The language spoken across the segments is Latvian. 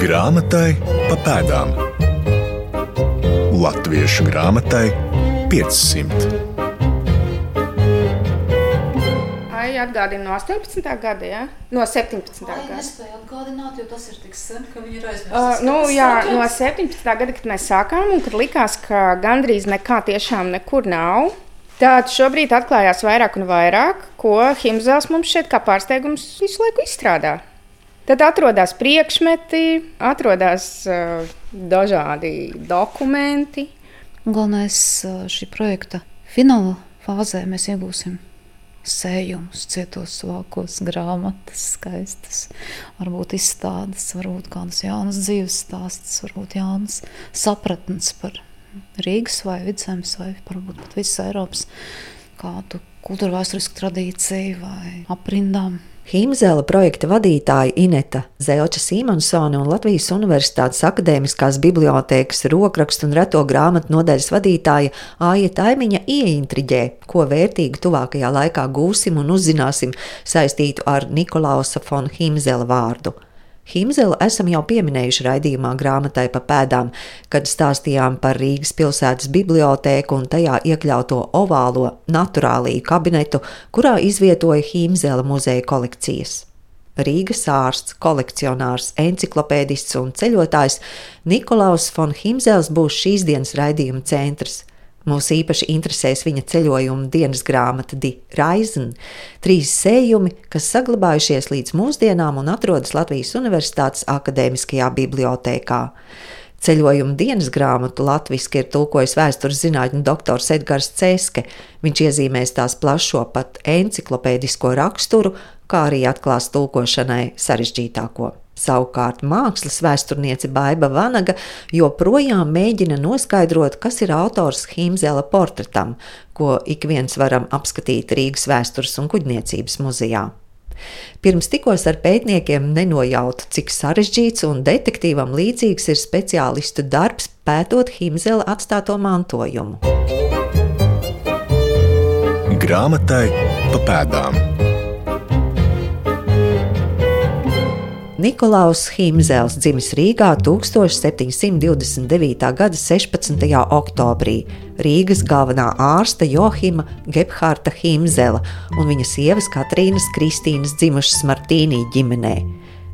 Grāmatai pa pēdām. Latviešu grāmatai 500. Ai, atgādina no 18. gada, ja? No 17. Ai, gada. nespēju atgādināt, jo tas ir tik sen, ka viņi ir Uh, aizmirsuši. nu, jā, no 17. gada, kad mēs sākām, un kad likās, ka gandrīz nekā tiešām nekur nav. Tātad šobrīd atklājās vairāk un vairāk, ko Himzels mums šeit kā pārsteigums visu laiku izstrādā. Tad atrodas priekšmeti, atrodas uh, dažādi dokumenti. Galvenais šī projekta fināla fāzē mēs iegūsim sējumus, cietos vākos, grāmatas, skaistas, varbūt izstādes, varbūt kādas jaunas dzīves stāstus, varbūt jaunas sapratnes par Rīgas vai Vidzemes vai varbūt pat visas Eiropas kādu kultūra vēsturisku tradīciju vai aprindām. Himzela projekta vadītāja Ineta Zelča Simonsone un Latvijas Universitātes akadēmiskās bibliotēkas rokrakstu un reto grāmatu nodaļas vadītāja Aija Taimiņa ieintriģē, ko vērtīgi tuvākajā laikā gūsim un uzzināsim saistītu ar Nikolausa von Himzela vārdu. Himzelu esam jau pieminējuši raidījumā grāmatai pa pēdām, kad stāstījām par Rīgas pilsētas bibliotēku un tajā iekļauto ovālo naturāliju kabinetu, kurā izvietoja Himzela muzeja kolekcijas. Rīgas ārsts, kolekcionārs, enciklopēdists un ceļotājs Nikolaus von Himzels būs šīs dienas raidījuma centrs. Mūs īpaši interesēs viņa ceļojuma dienas grāmata Di Raisen, trīs sējumi, kas saglabājušies līdz mūsdienām un atrodas Latvijas Universitātes akadēmiskajā bibliotēkā. Ceļojuma dienas grāmatu latviešu ir tulkojis vēstures zinātņu doktors Edgars Ceske. Viņš iezīmēs tās plašo pat enciklopēdisko raksturu, kā arī atklās tulkošanai sarežģītāko. Savukārt mākslas vēsturniece Baiva Vanaga joprojām mēģina noskaidrot, kas ir autors Himzela portretam, ko ik viens varam apskatīt Rīgas vēstures un kuģniecības muzejā. Pirms tikos ar pētniekiem nenojautu, cik sarežģīts un detektīvam līdzīgs ir speciālistu darbs pētot Himzela atstāto mantojumu. Grāmatai pa pēdām. Nikolaus Himzels dzimis Rīgā 1729. gada 16. oktobrī Rīgas galvenā ārsta Johima Gebhārta Himzela un viņa sievas Katrīnas Kristīnas dzimušas Martīnī ģimenē.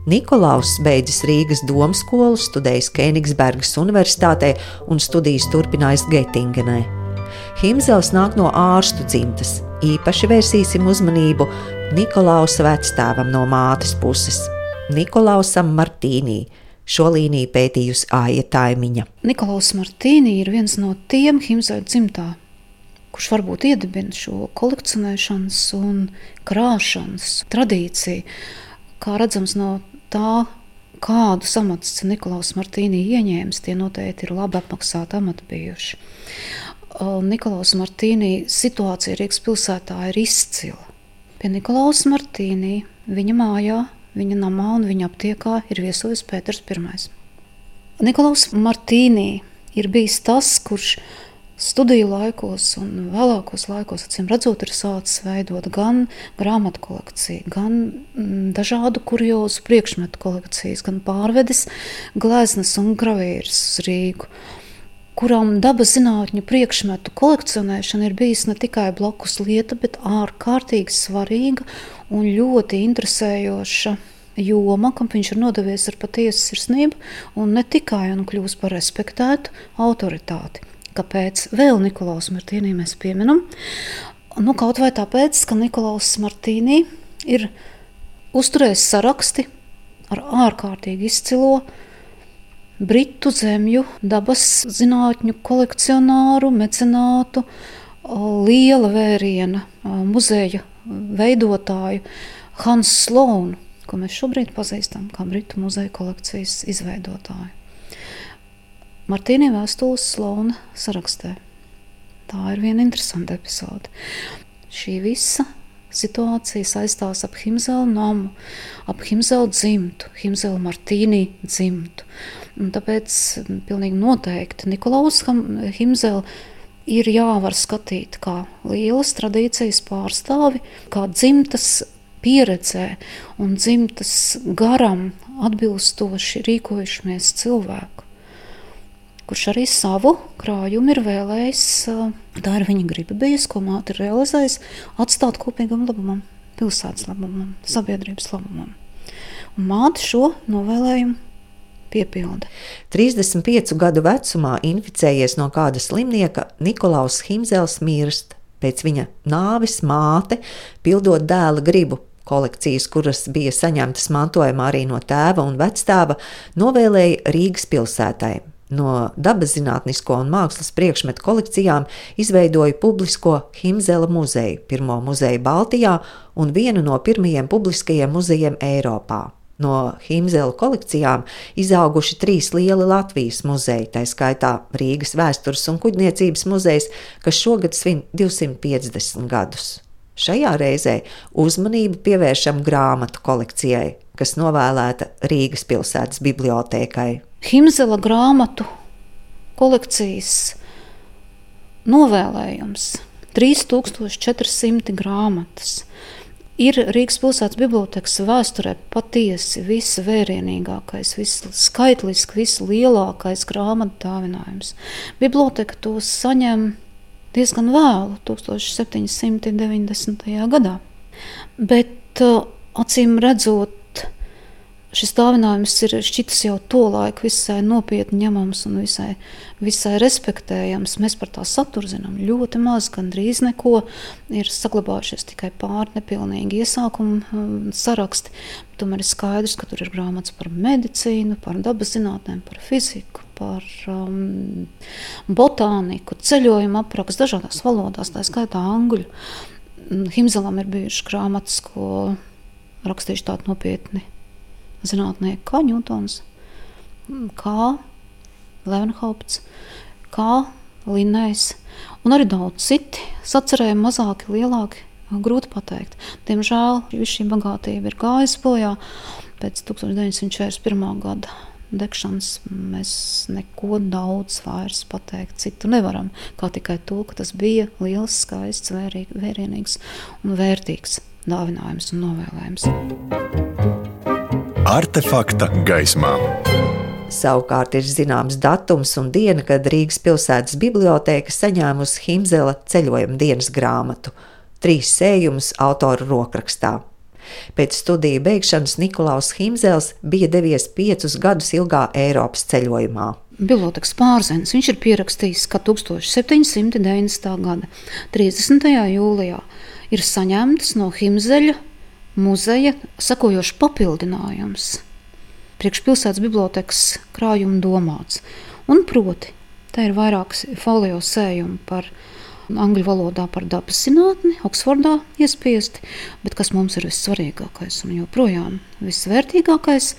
Nikolaus beidzis Rīgas domu skolu, studējis Kēnigsbergas Universitātē un studijas turpinājis Getingenē. Himzels nāk no ārstu dzimtas. Īpaši vērsīsim uzmanību Nikolausa vecstāvam no mātes puses. Nikolausam Martīnī. Šo līniju pētījusi Aija Taimiņa. Nikolaus Martīni ir viens no tiem Himzēļa dzimtā, kurš varbūt iedibina šo kolekcionēšanas un krāšanas tradīciju. Kā redzams no tā, kādu amatu Nikolaus Martīni ieņēmis, tie noteikti ir labi apmaksāti amati bijuši. Nikolaus Martīni situācija Rīgas pilsētā ir izcila. Pie Nikolaus Martīni viņa mājā viņa namā un viņa aptiekā ir viesojis Pēters I. Nikolaus Martīnī ir bijis tas, kurš studiju laikos un vēlākos laikos, acīm redzot, ir sācis veidot gan grāmatu kolekciju, gan mm, dažādu kuriozu priekšmetu kolekcijas, gan pārvedis gleznas un gravīras uz Rīgu kurām dabas zinātņu priekšmetu kolekcionēšana ir bijusi ne tikai blakus lieta, bet ārkārtīgi svarīga un ļoti interesējoša joma, kam viņš ir nodevies ar patiesu sirsnību, un ne tikai un kļūst par respektētu autoritāti. Kāpēc vēl Nikolaus Martīnī mēs pieminam? Nu, kaut vai tāpēc, ka Nikolaus Martīnī ir uzturējis saraksti ar ārkārtīgi izcilo Britu zemju dabas zinātņu kolekcionāru, mecenātu, liela vēriena muzeja veidotāju Hansu Slonu, ko mēs šobrīd pazīstam kā Britu muzeja kolekcijas izveidotāju. Martīnī vēstules Slona sarakstē. Tā ir viena interesanta epizode. Šī visa situācija saistās ap Himzela namu, ap Himzela dzimtu, Himzela Martīnī dzimtu. Un tāpēc pilnīgi noteikti Nikolaus Himzela ir jāvar skatīt kā lielas tradīcijas pārstāvi, kā dzimtas pieredzē un dzimtas garam atbilstoši rīkojušamies cilvēku, kurš arī savu krājumu ir vēlējis, tā ir viņa griba bijusi, ko māte ir realizējusi, atstāt kopīgam labumam, pilsētas labumam, sabiedrības labumam. Un māte šo novēlējumu piepilda. 35 gadu vecumā inficējies no kāda slimnieka, Nikolaus Himzels mirst. Pēc viņa nāves māte, pildot dēla gribu, kolekcijas, kuras bija saņemtas mantojumā arī no tēva un vectēva, novēlēja Rīgas pilsētai. No dabas zinātnisko un mākslas priekšmetu kolekcijām izveidoja publisko Himzela muzeju, pirmo muzeju Baltijā un vienu no pirmajiem publiskajiem muzejiem Eiropā. No Himzela kolekcijām izauguši trīs lieli Latvijas muzeji, tā skaitā Rīgas vēstures un kuģniecības muzejs, kas šogad svin 250 gadus. Šajā reizē uzmanību pievēršam grāmatu kolekcijai, kas novēlēta Rīgas pilsētas bibliotēkai. Himzela grāmatu kolekcijas novēlējums 3400 grāmatas ir Rīgas pilsētas bibliotekas vēsturē patiesi visvērienīgākais, visskaitliski vislielākais grāmatu dāvinājums. Biblioteka to saņem diezgan vēlu, 1790. gadā. Bet acīm redzot, šis dāvinājums ir šķitis jau to laiku visai nopietni ņemams un visai, visai respektējams. Mēs par tā saturu zinām ļoti maz, gandrīz neko. Ir saglabājušies tikai pāri nepilnīgi iesākumu um, saraksti. Tomēr ir skaidrs, ka tur ir grāmatas par medicīnu, par dabas zinātnēm, par fiziku. Par um, botāniku, ceļojumu aprakstu dažādās valodās, tā skaitā angļu. Himzelam ir bijušas grāmatas, ko rakstījuši tādi nopietni zinātnieki kā Ņūtons, kā Levenhaupts, kā Linnējs un arī daudz citi sacerējumi mazāki, lielāki. Grūti pateikt. Diemžēl šī bagātība ir gājusi bojā. Pēc 1941. gada degšanas mēs neko daudz vairs pateikt citu nevaram, kā tikai to, ka tas bija liels, skaists, vērienīgs un vērtīgs dāvinājums un novēlējums. Artefakta gaismā. Savukārt ir zināms datums un diena, kad Rīgas pilsētas biblioteka saņēmusi Himzela ceļojuma dienas grāmatu, trīs sējumus autora rokrakstā. Pēc studiju beigšanas Niklaus Himzels bija devies piecus gadus ilgā Eiropas ceļojumā. Bibliotēkas pārzēns viņš ir pierakstījis, ka 1790. gada 30. jūlijā ir saņemtas no Himzeļa muzeja sakojošs papildinājums priekšpilsētas bibliotekas krājuma domāts. Un proti, tā ir vairākas folio sējumi par angļu valodā par dabas zinātni, Oksfordā iespiesti, bet kas mums ir vissvarīgākais un joprojām visvērtīgākais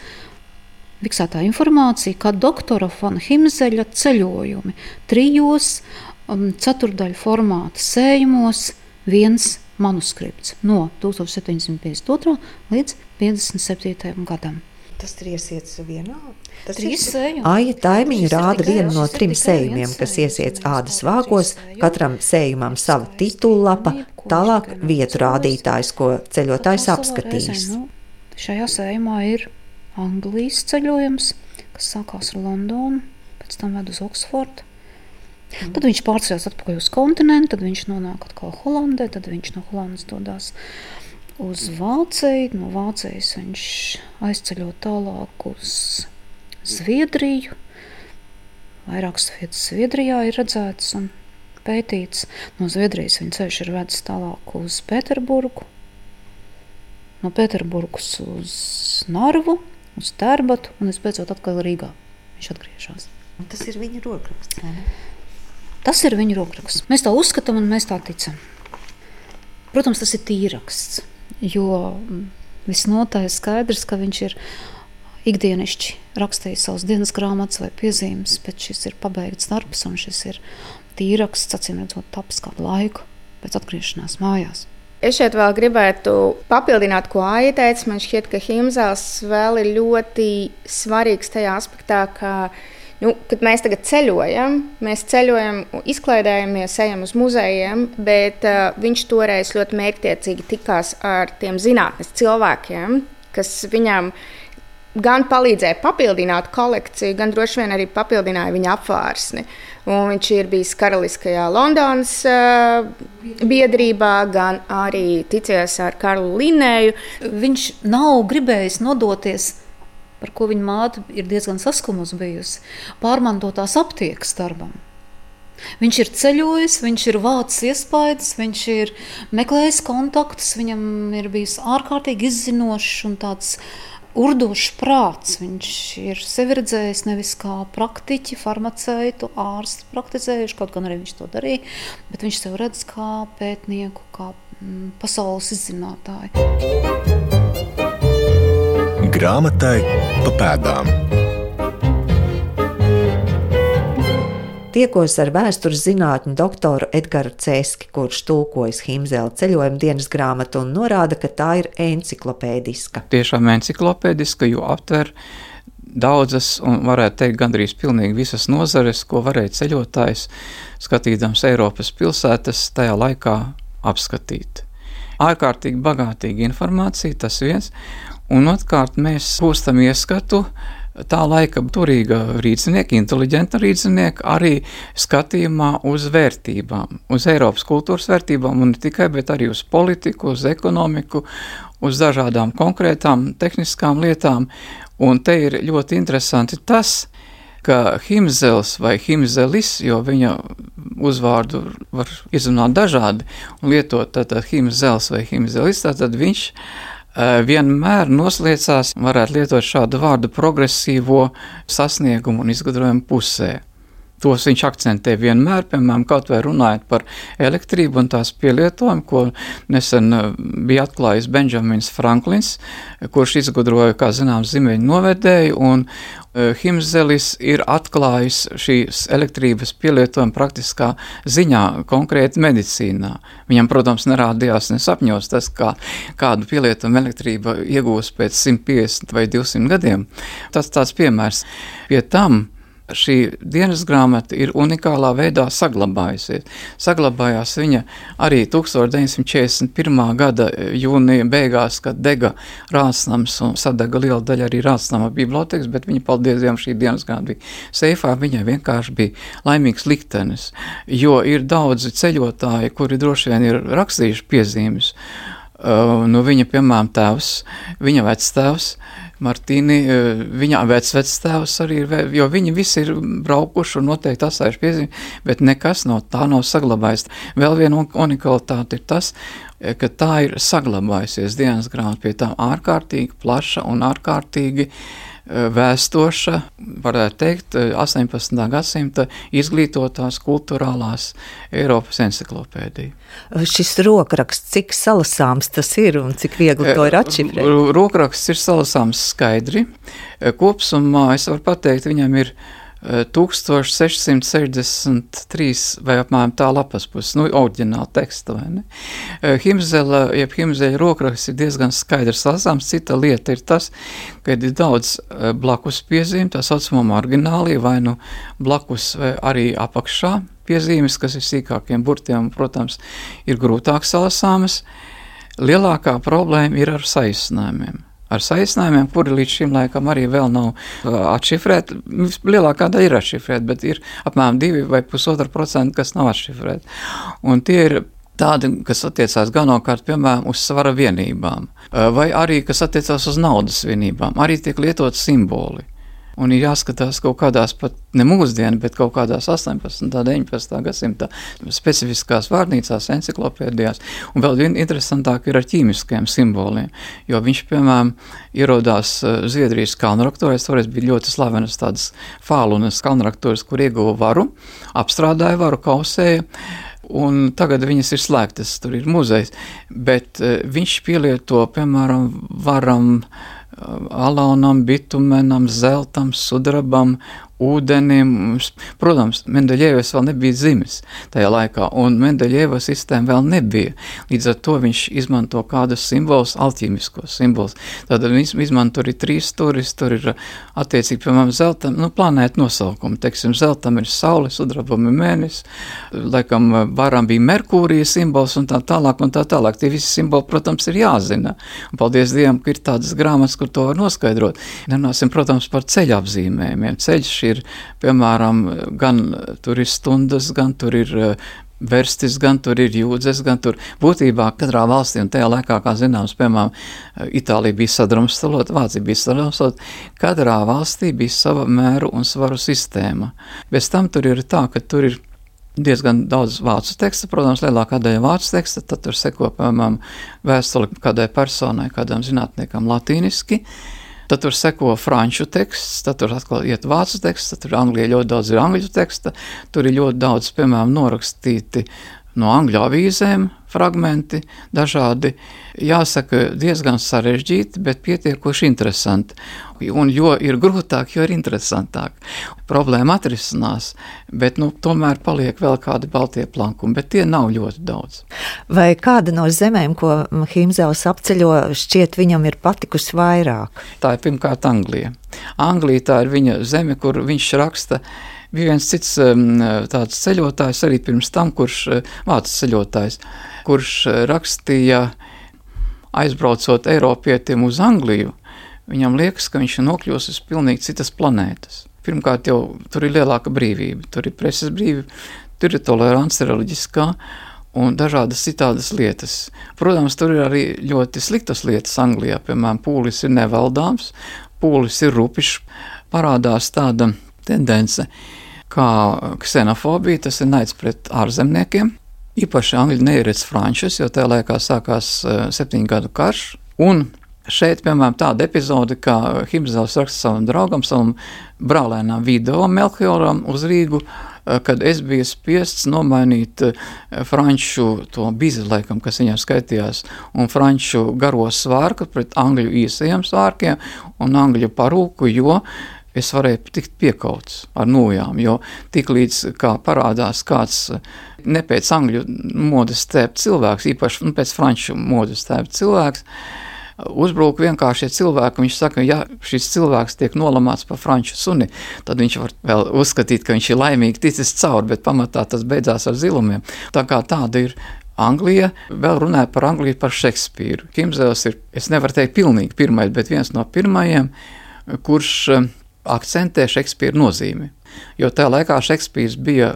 - fiksētā informācija, kā doktora Fona Himzeļa ceļojumi trijos um, ceturdaļu formāta sējumos viens manuskripts no 1752. līdz 57. gadam. Tas ir iesiets vienā. Tas Trīs sējumi. Aija taimiņa rāda vienu no trim sējumiem, kas iesiets ādas vākos, katram sējumam sava titullapa, tālāk vietu rādītājs, ko ceļotājs apskatīs. Nu, šajā sējumā ir Anglijas ceļojums, kas sākās ar Londonu, pēc tam ved uz Oksfordu, Tad viņš pārceļas atpakaļ uz kontinentu, tad viņš nonāk atkal Holandē, tad viņš no Holandas dodas uz Vāciju. No Vācijas viņš aizceļo tālāk uz Zviedriju. Vairākas vietas Zviedrijā ir redzētas un pētīts. No Zviedrijas viņa ceļš ir vedis tālāk uz Pēterburgu, no Pēterburgas uz Narvu, uz Tērbatu un visbeidzot atkal Rīgā. Viņš atgriežas. Tas ir viņa rokraksts. Tas ir viņa rokraksts. Mēs tā uzskatām un mēs tā ticam. Protams, tas ir tīraksts, jo visnotaļ skaidrs, ka viņš ir ikdienišķi rakstījis savas dienas grāmatas vai piezīmes, bet šis ir pabeigts darbs un šis ir tīraksts, acīm redzot, taps kādu laiku pēc atgriešanās mājās. Es šeit vēl gribētu papildināt, ko Aija teica. Man šķiet, ka Himzels vēl ir ļoti svarīgs tajā aspektā, ka Nu, kad mēs tagad ceļojam, mēs ceļojam, izklaidējamies, ejam uz muzejiem, bet uh, viņš toreiz ļoti mērķtiecīgi tikās ar tiem zinātnes cilvēkiem, kas viņam gan palīdzēja papildināt kolekciju, gan droši vien arī papildināja viņa apvārsni. Un viņš ir bijis Karaliskajā Londonas uh, biedrībā, gan arī ticies ar Karlu Linēju. Viņš nav gribējis nodoties par ko viņa māte ir diezgan saskumusi bijusi, pārmantotās aptiekas darbam. Viņš ir ceļojis, viņš ir vācis iespējas, viņš ir meklējis kontaktus, viņam ir bijis ārkārtīgi izzinošs un tāds urdošs prāts. Viņš ir sevi redzējis nevis kā praktiķi, farmaceitu, ārstu praktizējuši, kaut gan arī viņš to darīja, bet viņš sev redz kā pētnieku, kā mm, pasaules izzinātāju grāmatai pa pēdām. Tiekos ar vēstures zinātņu doktoru Edgars Cēski, kurš tulkojas Himzela ceļojuma dienas grāmatu un norāda, ka tā ir enciklopēdiska. Tiešām enciklopēdiska, jo aptver daudzas, un varētu teikt, gandrīz pilnīgi visas nozares, ko varēja ceļotājs, skatīdams Eiropas pilsētas, tajā laikā apskatīt. Ārkārtīgi bagātīga informācija, tas viens, Un otrkārt, mēs gūstam ieskatu tā laika turīga rīznieka, inteliģenta rīznieka, arī skatījumā uz vērtībām, uz Eiropas kultūras vērtībām, un ne tikai, bet arī uz politiku, uz ekonomiku, uz dažādām konkrētām tehniskām lietām. Un te ir ļoti interesanti tas, ka Himzels vai Himzelis, jo viņa uzvārdu var izrunāt dažādi un lietot tātad Himzels vai Himzelis, tātad viņš Eh, vienmēr noslēdzās, varētu lietot šādu vārdu, progresīvo sasniegumu un izgudrojumu pusē. Tos viņš akcentē vienmēr, piemēram, kaut vai runājot par elektrību un tās pielietojumu, ko nesen eh, bija atklājis Benjamins Franklins, kurš izgudroja, kā zināms, zimeņu novedēju, un Eh, Himzelis ir atklājis šīs elektrības pielietojumu praktiskā ziņā, konkrēti medicīnā. Viņam, protams, nerādījās ne sapņos tas, kā kādu pielietojumu elektrība iegūs pēc 150 vai 200 gadiem. Tas tāds piemērs. Pie tam šī dienas grāmata ir unikālā veidā saglabājusies. Saglabājās viņa arī 1941. gada jūnija beigās, kad dega Rāsnams un sadega liela daļa arī Rāsnama bibliotekas, bet viņa, paldies Dievam, šī dienas grāmata bija seifā, viņai vienkārši bija laimīgs liktenis, jo ir daudzi ceļotāji, kuri droši vien ir rakstījuši piezīmes. Uh, nu viņa, piemēram, tēvs, viņa vectēvs, uh, Martīni, eh, viņa vecvectēvs arī ir, jo viņi visi ir braukuši un noteikti atstājuši piezīmi, bet nekas no tā nav saglabājis. Vēl viena unikalitāte ir tas, eh, ka tā ir saglabājusies dienas grāmata pie tām ārkārtīgi plaša un ārkārtīgi uh, vēstoša, varētu teikt, 18. Eh, gadsimta izglītotās kultūrālās Eiropas encyklopēdija. Eh, šis rokraksts, cik salasāms tas ir un cik viegli to ir atšifrēt? Rokraksts ir salasāms skaidri. Kopsumā es varu pateikt, viņam ir 1663 vai apmēram tā lapas puses, nu, oriģināla teksta, vai ne? Himzela, jeb Himzeļa rokraksts ir diezgan skaidrs lasāms, cita lieta ir tas, ka ir daudz blakus piezīme, tā saucamā marginālī, vai nu blakus vai arī apakšā piezīmes, kas ir sīkākiem burtiem, protams, ir grūtāk salasāmas. Lielākā problēma ir ar saīsinājumiem ar saīsinājumiem, kuri līdz šim laikam arī vēl nav uh, atšifrēti. Lielākā daļa ir atšifrēta, bet ir apmēram 2 vai 1,5%, kas nav atšifrēti. Un tie ir tādi, kas attiecās galvenokārt, piemēram, uz svara vienībām, uh, vai arī, kas attiecās uz naudas vienībām, arī tiek lietot simboli un ir jāskatās kaut kādās pat ne mūsdienu, bet kaut kādās 18. un 19. gadsimta specifiskās vārnīcās, enciklopēdijās. Un vēl viena interesantāk ir ar ķīmiskajiem simboliem, jo viņš, piemēram, ierodās eh, Zviedrijas kalnraktorēs, toreiz bija ļoti slavenas tādas fālunas kalnraktoras, kur ieguva varu, apstrādāja varu, kausēja, un tagad viņas ir slēgtas, tur ir muzejs, bet uh, viņš pielieto, piemēram, varam alānam, bitumenam, zeltam, sudrabam ūdenim. Protams, Mendeļevs vēl nebija dzimis tajā laikā, un Mendeļeva sistēma vēl nebija. Līdz ar to viņš izmanto kādus simbolus, alķīmiskos simbolus. Tad viņš izmanto arī trīs stūris, tur ir attiecīgi, piemēram, zeltam, nu, planētu nosaukumi. Teiksim, zeltam ir saule, sudrabam ir mēnesis, laikam varam bija Merkūrija simbols un tā tālāk un tā tālāk. Tie visi simboli, protams, ir jāzina. Un paldies Dievam, ka ir tādas grāmatas, kur to var noskaidrot. Nerunāsim, protams, par ceļa apzīmējumiem. Ceļš ir, piemēram, gan tur ir stundas, gan tur ir eh, verstis, gan tur ir jūdzes, gan tur būtībā katrā valstī, un tajā laikā, kā zināms, piemēram, Itālija bija sadrumstalota, Vācija bija sadrumstalota, katrā valstī bija sava mēru un svaru sistēma. Bez tam tur ir tā, ka tur ir diezgan daudz vācu teksta, protams, lielākā daļa vācu teksta, tad tur seko, piemēram, vēstuli kādai personai, kādam zinātniekam latīniski, uh, Tad tur seko franču teksts, tad tur atkal iet vācu teksts, tad tur angļu ļoti daudz ir angļu teksta, tur ir ļoti daudz, piemēram, norakstīti no angļu avīzēm fragmenti, dažādi, jāsaka, diezgan sarežģīti, bet pietiekoši interesanti. Un jo ir grūtāk, jo ir interesantāk. Problēma atrisinās, bet nu, tomēr paliek vēl kādi baltie plankumi, bet tie nav ļoti daudz. Vai kāda no zemēm, ko Himzels apceļo, šķiet viņam ir patikusi vairāk? Tā ir pirmkārt Anglija. Anglija tā ir viņa zeme, kur viņš raksta Bija viens cits um, tāds ceļotājs, arī pirms tam, kurš uh, vācu ceļotājs, kurš uh, rakstīja, aizbraucot Eiropietim uz Angliju, viņam liekas, ka viņš ir nokļuvis uz pilnīgi citas planētas. Pirmkārt, jau tur ir lielāka brīvība, tur ir preses brīvība, tur ir tolerance reliģiskā un dažādas citādas lietas. Protams, tur ir arī ļoti sliktas lietas Anglijā, piemēram, pūlis ir nevaldāms, pūlis ir rupišs, parādās tāda tendence, kā ksenofobija, tas ir naids pret ārzemniekiem. Īpaši angļu neieredz frančus, jo tajā laikā sākās uh, septiņu gadu karš. Un šeit, piemēram, tāda epizode, kā Himzels raksta savam draugam, savam brālēnam video Melchioram uz Rīgu, uh, kad es biju spiests nomainīt uh, franču to bizi, laikam, kas viņam skaitījās, un franču garo svārku pret angļu īsajiem svārkiem un angļu parūku, jo es varēju tikt piekauts ar nojām, jo tiklīdz kā parādās kāds ne pēc angļu modes tēpt cilvēks, īpaši nu, pēc franču modes tēpt cilvēks, uzbruk vienkāršie cilvēki. Viņš saka, ja šis cilvēks tiek nolamāts par franču suni, tad viņš var vēl uzskatīt, ka viņš ir laimīgi ticis cauri, bet pamatā tas beidzās ar zilumiem. Tā kā tāda ir Anglija, vēl runāja par Angliju, par Šekspīru. Kimzels ir, es nevaru teikt pilnīgi pirmais, bet viens no pirmajiem, kurš akcentē Šekspīra nozīmi. Jo tajā laikā Šekspīrs bija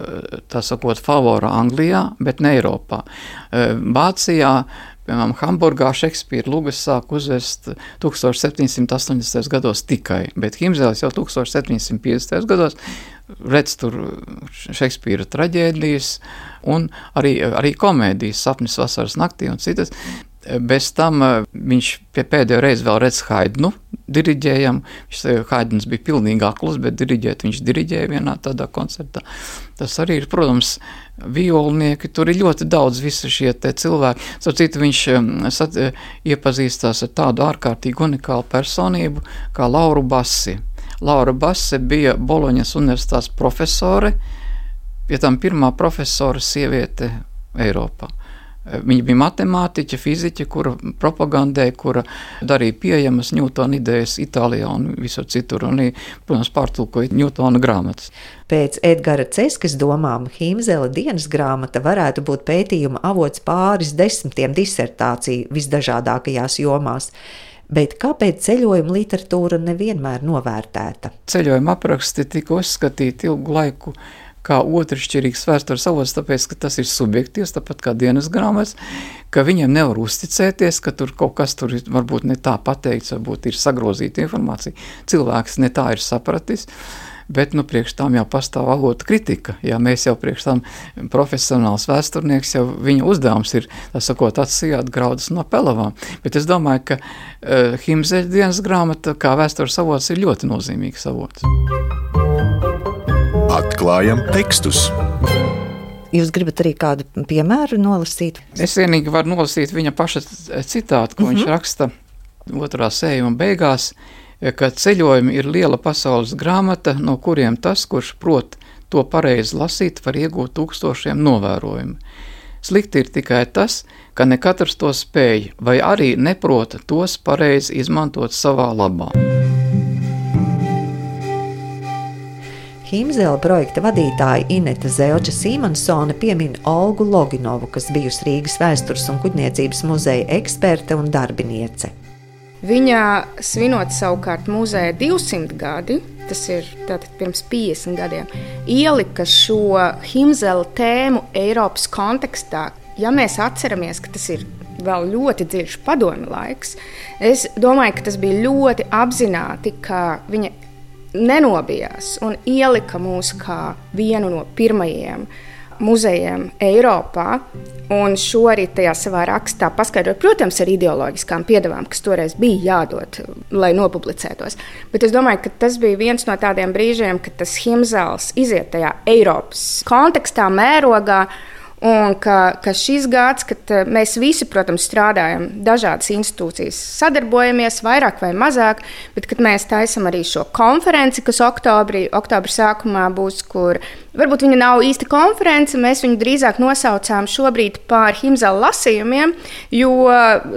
tā sakot, favora Anglijā, bet ne Eiropā. E, Vācijā, piemēram, Hamburgā Šekspīra lugas sāk uzvest 1780. gados tikai, bet Himzēlis jau 1750. gados redz tur Šekspīra traģēdijas un arī, arī komēdijas sapnis vasaras naktī un citas. Bez tam eh, viņš pēdējo reizi vēl redz Haidnu diriģējam. Viņš Haidns bija pilnīgi akls, bet diriģēt viņš diriģēja vienā tādā koncertā. Tas arī ir, protams, violnieki, tur ir ļoti daudz visu šie cilvēki. Citu, viņš sat, iepazīstās ar tādu ārkārtīgi unikālu personību kā Lauru Bassi. Laura Basse bija Boloņas universitātes profesore, pie tam pirmā profesora sieviete Eiropā. Viņa bija matemātiķe, fiziķe, kura propagandēja, kura darīja pieejamas Ņūtona idejas Itālijā un visur citur, un, protams, pārtulkoja Ņūtona grāmatas. Pēc Edgara Ceskas domām Himzela dienas grāmata varētu būt pētījuma avots pāris desmitiem disertāciju visdažādākajās jomās. Bet kāpēc ceļojuma literatūra nevienmēr novērtēta? Ceļojuma apraksti tika uzskatīti ilgu laiku kā otršķirīgs vēstures avots, tāpēc, ka tas ir subjektīvs, tāpat kā dienas grāmatas, ka viņiem nevar uzticēties, ka tur kaut kas tur ir varbūt ne tā pateikts, varbūt ir sagrozīta informācija. Cilvēks ne tā ir sapratis. Bet nu, priekš tam jau pastāv avota kritika. Ja mēs jau priekš tam profesionāls vēsturnieks, jau viņa uzdevums ir, tā sakot, atsijāt graudus no pelavām. Bet es domāju, ka uh, Himzeļa dienas grāmata kā vēstures avots ir ļoti nozīmīgs avots. Atklājam tekstus. Jūs gribat arī kādu piemēru nolasīt? Es vienīgi varu nolasīt viņa paša citātu, ko uh -huh. viņš mhm. raksta otrā sējuma beigās. ka ceļojumi ir liela pasaules grāmata, no kuriem tas, kurš prot to pareizi lasīt, var iegūt tūkstošiem novērojumu. Slikti ir tikai tas, ka ne katrs to spēj, vai arī neprota tos pareizi izmantot savā labā. Himzela projekta vadītāja Inete Zelča Sīmansone piemin Olgu Loginovu, kas bijusi Rīgas vēstures un kuģniecības muzeja eksperte un darbiniece. Viņa svinot savukārt muzeja 200 gadi, tas ir pirms 50 gadiem, ielika šo Himzela tēmu Eiropas kontekstā. Ja mēs atceramies, ka tas ir vēl ļoti dziļš padomju laiks, es domāju, ka tas bija ļoti apzināti, ka viņa nenobijās un ielika mūs kā vienu no pirmajiem muzejiem Eiropā. Un šo arī tajā savā rakstā paskaidroja, protams, ar ideoloģiskām piedevām, kas toreiz bija jādod, lai nopublicētos. Bet es domāju, ka tas bija viens no tādiem brīžiem, kad tas himzāls iziet tajā Eiropas kontekstā, mērogā. Un ka, ka šis gads, kad eh, mēs visi, protams, strādājam, dažādas institūcijas sadarbojamies, vairāk vai mazāk, bet kad mēs taisām arī šo konferenci, kas oktobrī, oktobra sākumā būs, kur Varbūt viņa nav īsta konference, mēs viņu drīzāk nosaucām šobrīd par himzāla lasījumiem, jo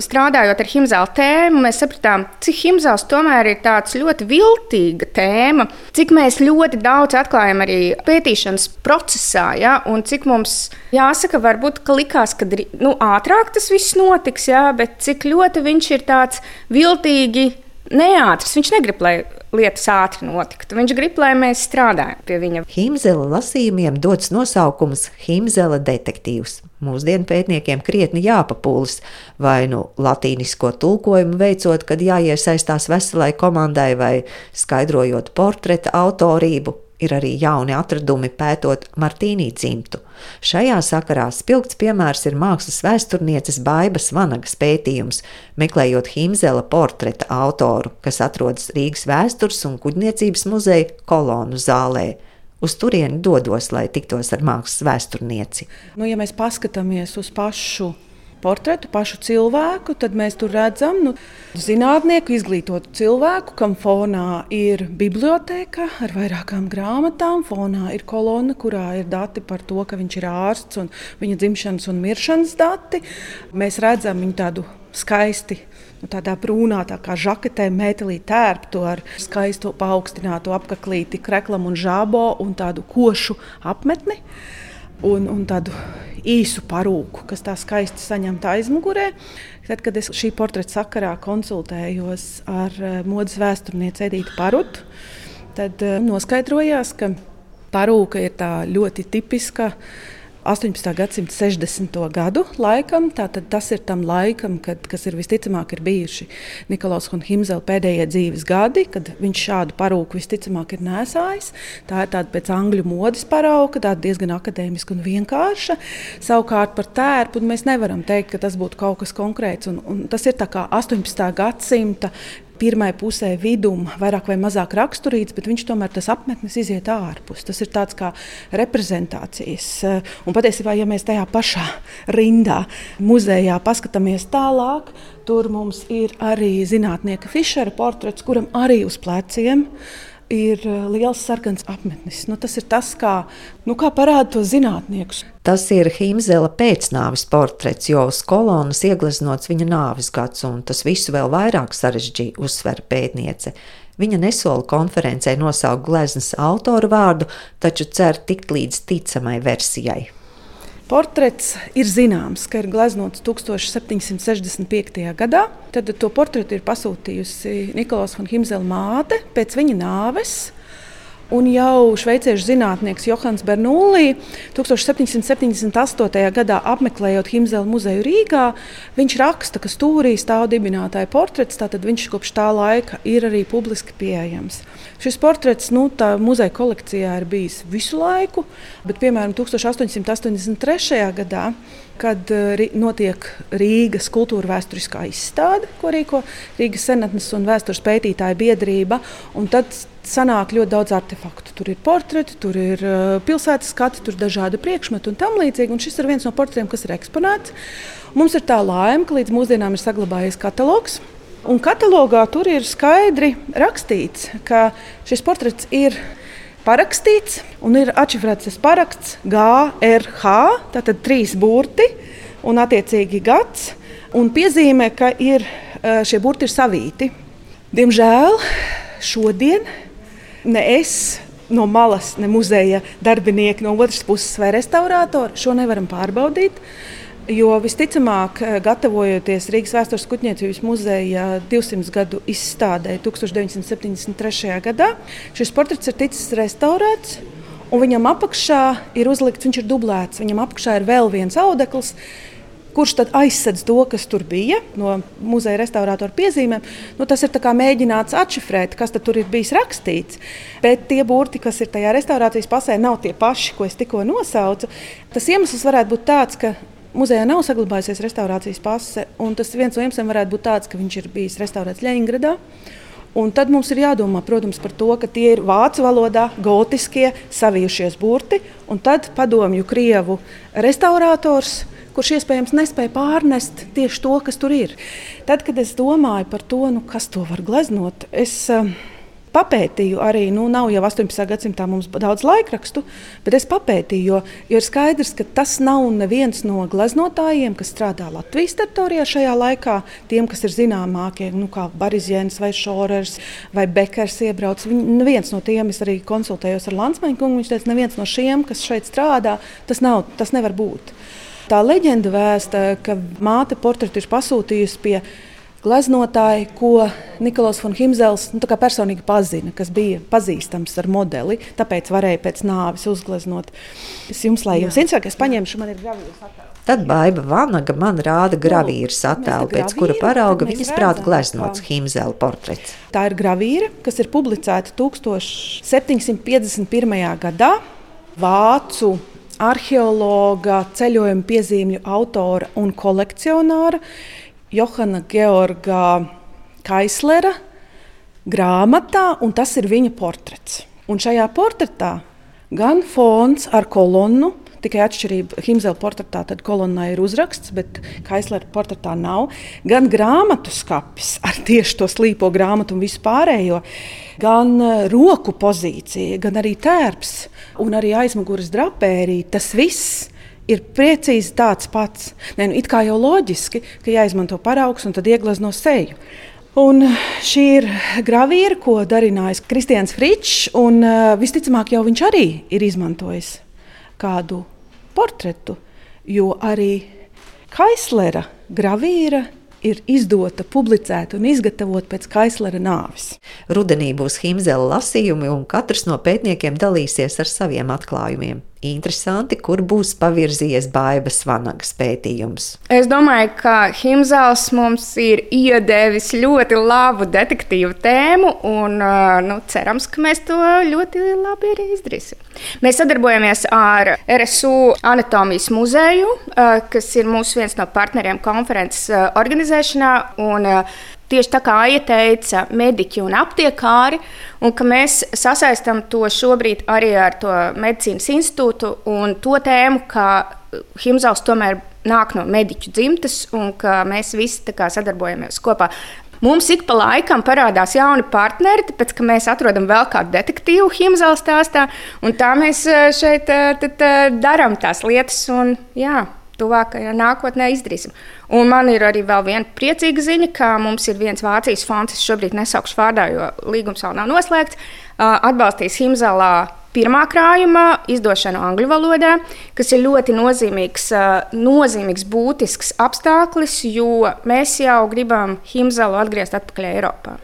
strādājot ar himzāla tēmu, mēs sapratām, cik himzāls tomēr ir tāds ļoti viltīga tēma, cik mēs ļoti daudz atklājam arī pētīšanas procesā, ja, un cik mums jāsaka, varbūt, ka likās, ka nu, ātrāk tas viss notiks, ja, bet cik ļoti viņš ir tāds viltīgi neātrs. Viņš negrib, lai lietas ātri notiktu. Viņš grib, lai mēs strādājam pie viņa. Himzela lasījumiem dots nosaukums Himzela detektīvs. Mūsdienu pētniekiem krietni jāpapūlis, vai nu latīnisko tulkojumu veicot, kad jāiesaistās veselai komandai, vai skaidrojot portreta autorību, Ir arī jauni atradumi pētot Martīnī dzimtu. Šajā sakarā spilgts piemērs ir mākslas vēsturnieces Baibas Vanagas pētījums, meklējot Himzela portreta autoru, kas atrodas Rīgas vēstures un kuģniecības muzeja kolonu zālē. Uz turieni dodos, lai tiktos ar mākslas vēsturnieci. Nu, ja mēs paskatāmies uz pašu portretu, pašu cilvēku, tad mēs tur redzam nu, zinātnieku, izglītotu cilvēku, kam fonā ir biblioteka ar vairākām grāmatām. Fonā ir kolona, kurā ir dati par to, ka viņš ir ārsts un viņa dzimšanas un miršanas dati. Mēs redzam viņu tādu skaisti. Nu, tādā brūnā, tā kā žaketē, metālī tērptu ar skaistu paaugstinātu apaklīti, kreklam un žābo un tādu košu apmetni un, un tādu īsu parūku, kas tā skaisti saņemta aizmugurē. Tad, kad es šī portreta sakarā konsultējos ar eh, modes vēsturnieci Edītu Parutu, tad eh, noskaidrojās, ka parūka ir tā ļoti tipiska 18. gadsimta 60. gadu laikam. Tātad tas ir tam laikam, kad, kas ir visticamāk ir bijuši Nikolaus Himzela pēdējie dzīves gadi, kad viņš šādu parūku visticamāk ir nesājis. Tā ir tāda pēc angļu modes parauga, tāda diezgan akadēmiska un vienkārša. Savukārt par tērpu mēs nevaram teikt, ka tas būtu kaut kas konkrēts. Un, un tas ir 18. gadsimta pirmai pusē vidum vairāk vai mazāk raksturīts, bet viņš tomēr tas apmetnis iziet ārpus. Tas ir tāds kā reprezentācijas. Un patiesībā, ja mēs tajā pašā rindā muzejā paskatāmies tālāk, tur mums ir arī zinātnieka Fišera portrets, kuram arī uz pleciem ir ir eh, liels sarkans apmetnis. Nu, tas ir tas, kā, nu, kā parāda to zinātniekus. Tas ir Himzela pēcnāvis portrets, jo uz kolonas iegleznots viņa nāves gads, un tas visu vēl vairāk sarežģīja, uzsver pētniece. Viņa nesola konferencē nosaukt gleznas autoru vārdu, taču cer tikt līdz ticamai versijai. Portrets ir zināms, ka ir gleznots 1765. gadā. Tad to portretu ir pasūtījusi Nikolās Himzela māte pēc viņa nāves. Un jau šveiciešu zinātnieks Johans Bernūlī 1778. gadā apmeklējot Himzela muzeju Rīgā, viņš raksta, ka stūrī stāv dibinātāja portrets, tātad viņš kopš tā laika ir arī publiski pieejams. Šis portrets nu, muzeja kolekcijā ir bijis visu laiku, bet piemēram 1883. gadā kad uh, notiek Rīgas kultūra vēsturiskā izstāde, ko rīko Rīgas senatnes un vēstures pētītāja biedrība. Tad sanāk ļoti daudz artefaktu. Tur ir portreti, tur ir uh, pilsētas skati, tur ir dažādi priekšmeti un tam līdzīgi. Un šis ir viens no portretiem, kas ir eksponēts. Mums ir tā laime, ka līdz mūsdienām ir saglabājies katalogs. Un katalogā tur ir skaidri rakstīts, ka šis portrets ir parakstīts un ir atšifrēts tas paraksts GRH, tātad trīs burti un attiecīgi gads. Un piezīmē, ka ir, šie burti ir savīti. Diemžēl šodien ne es no malas, ne muzeja darbinieki no otras puses vai restaurātori šo nevaram pārbaudīt. Jo visticamāk, gatavojoties Rīgas vēstures kuģniecības muzeja 200 gadu izstādē 1973. gadā, šis portrets ir ticis restaurēts. Un viņam apakšā ir uzlikts, viņš ir dublēts. Viņam apakšā ir vēl viens audekls, kurš tad aizsedz to, kas tur bija no muzeja restaurātora piezīmēm. Nu, tas ir mēģināts atšifrēt, kas tur ir bijis rakstīts. Bet tie burti, kas ir tajā restaurācijas pasē, nav tie paši, ko es tikko nosaucu. Tas iemesls varētu būt tāds, ka muzejā nav saglabājusies restaurācijas pase, un tas viens no iemesliem varētu būt tāds, ka viņš ir bijis restaurēts Leņņģeradā. Un tad mums ir jādomā protams, par to, ka tie ir vācu valodā gotiskie savijušies burti, un tad padomju krievu restaurators kurš iespējams nespēja pārnest tieši to, kas tur ir. Tad, kad es domāju par to, nu, kas to var gleznot, es uh, papētīju arī, nu, nav jau 18. gadsimtā mums daudz laikrakstu, bet es papētīju, jo, jo ir skaidrs, ka tas nav neviens no gleznotājiem, kas strādā Latvijas teritorijā šajā laikā. Tiem, kas ir zināmākie, nu, kā Barizjēns vai Šorers vai Bekers iebrauc, viņi, neviens no tiem, es arī konsultējos ar Lansmaņu kungu, viņš teica, neviens no šiem, kas šeit strādā, tas, nav, tas nevar būt. Tā leģenda vēsta, ka māte portretu ir pasūtījusi pie gleznotāja, ko Niklaus von Himzels nu, personīgi pazina, kas bija pazīstams ar modeli. Tāpēc varēja pēc nāves uzgleznot. Es jums, lai jums interesē, es paņemšu, man ir gravīrs attēls. Tad Baiva Vanaga man rāda gravīras attēlu, pēc kura parauga viņas prāta gleznots Himzela portrets. Tā ir gravīra, kas ir publicēta 1751. gadā Vācu arheologa, ceļojuma piezīmju autora un kolekcionāra Johana Georga Kaislera grāmatā, un tas ir viņa portrets. Un šajā portretā gan fons ar kolonnu, tikai atšķirība Himzela portretā, tad kolonnā ir uzraksts, bet Kaislera portretā nav, gan grāmatu skapis ar tieši to slīpo grāmatu un visu pārējo, gan eh, roku pozīcija, gan arī tērps un arī aizmugures drapērija, tas viss ir precīzi tāds pats. Nē, nu, it kā jau loģiski, ka jāizmanto paraugs un tad ieglezno seju. Un šī ir gravīra, ko darinājis Kristians Fričs, un uh, visticamāk jau viņš arī ir izmantojis kādu portretu, jo arī Kaislera gravīra ir izdota, publicēta un izgatavota pēc Kaislera nāves. Rudenī būs Himzela lasījumi, un katrs no pētniekiem dalīsies ar saviem atklājumiem. Interesanti, kur būs pavirzījies Bābas Vanagas pētījums. Es domāju, ka Himzels mums ir iedevis ļoti labu detektīvu tēmu, un nu, cerams, ka mēs to ļoti labi arī izdarīsim. Mēs sadarbojamies ar RSU Anatomijas muzeju, kas ir mūsu viens no partneriem konferences organizēšanā. Un, Tieši tā kā Aija teica, mediķi un aptiekāri, un ka mēs sasaistām to šobrīd arī ar to medicīnas institūtu un to tēmu, ka Himzals tomēr nāk no mediķu dzimtes un ka mēs visi sadarbojamies kopā. Mums ik pa laikam parādās jauni partneri, tāpēc ka mēs atrodam vēl kādu detektīvu Himzala stāstā, un tā mēs eh, šeit eh, eh, darām tās lietas. Un, jā, tuvākajā nākotnē izdarīsim. Un man ir arī viena priecīga ziņa, ka mums ir viens Vācijas fonds, es šobrīd nesaukšu vārdā, jo līgums vēl nav noslēgts, atbalstīs Himzelā pirmā krājuma izdošanu angļu valodā, kas ir ļoti nozīmīgs, nozīmīgs būtisks apstākļus, jo mēs jau gribam Himzelu atgriezt atpakaļ Eiropā.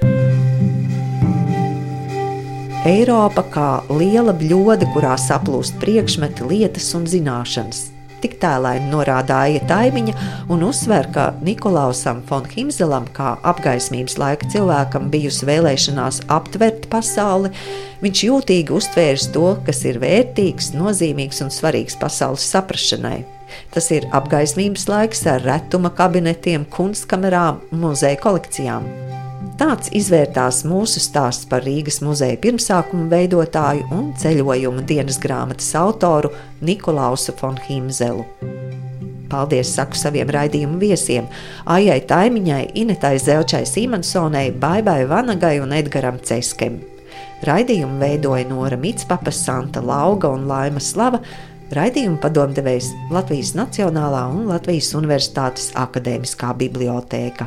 Eiropa kā liela bļode, kurā saplūst priekšmeti, lietas un zināšanas tik tēlaini norādīja Taimiņa un uzsver, ka Nikolausam Fonhimzelam, kā apgaismības laika cilvēkam, bijusi vēlēšanās aptvert pasauli, viņš jūtīgi uztvērs to, kas ir vērtīgs, nozīmīgs un svarīgs pasaules saprašanai. Tas ir apgaismības laiks ar retuma kabinetiem, kunstkamerām un muzeja kolekcijām. Tāds izvērtās mūsu stāsts par Rīgas muzeja pirmsākuma veidotāju un ceļojuma dienas grāmatas autoru Nikolausu von Himzelu. Paldies saku saviem raidījumu viesiem - Aijai Taimiņai, Inetai Zelčai Simonsonai, Baibai Vanagai un Edgaram Ceskem. Raidījumu veidoja Nora Mitspapa, Santa Lauga un Laima Slava, raidījumu padomdevējs Latvijas Nacionālā un Latvijas Universitātes akadēmiskā bibliotēka.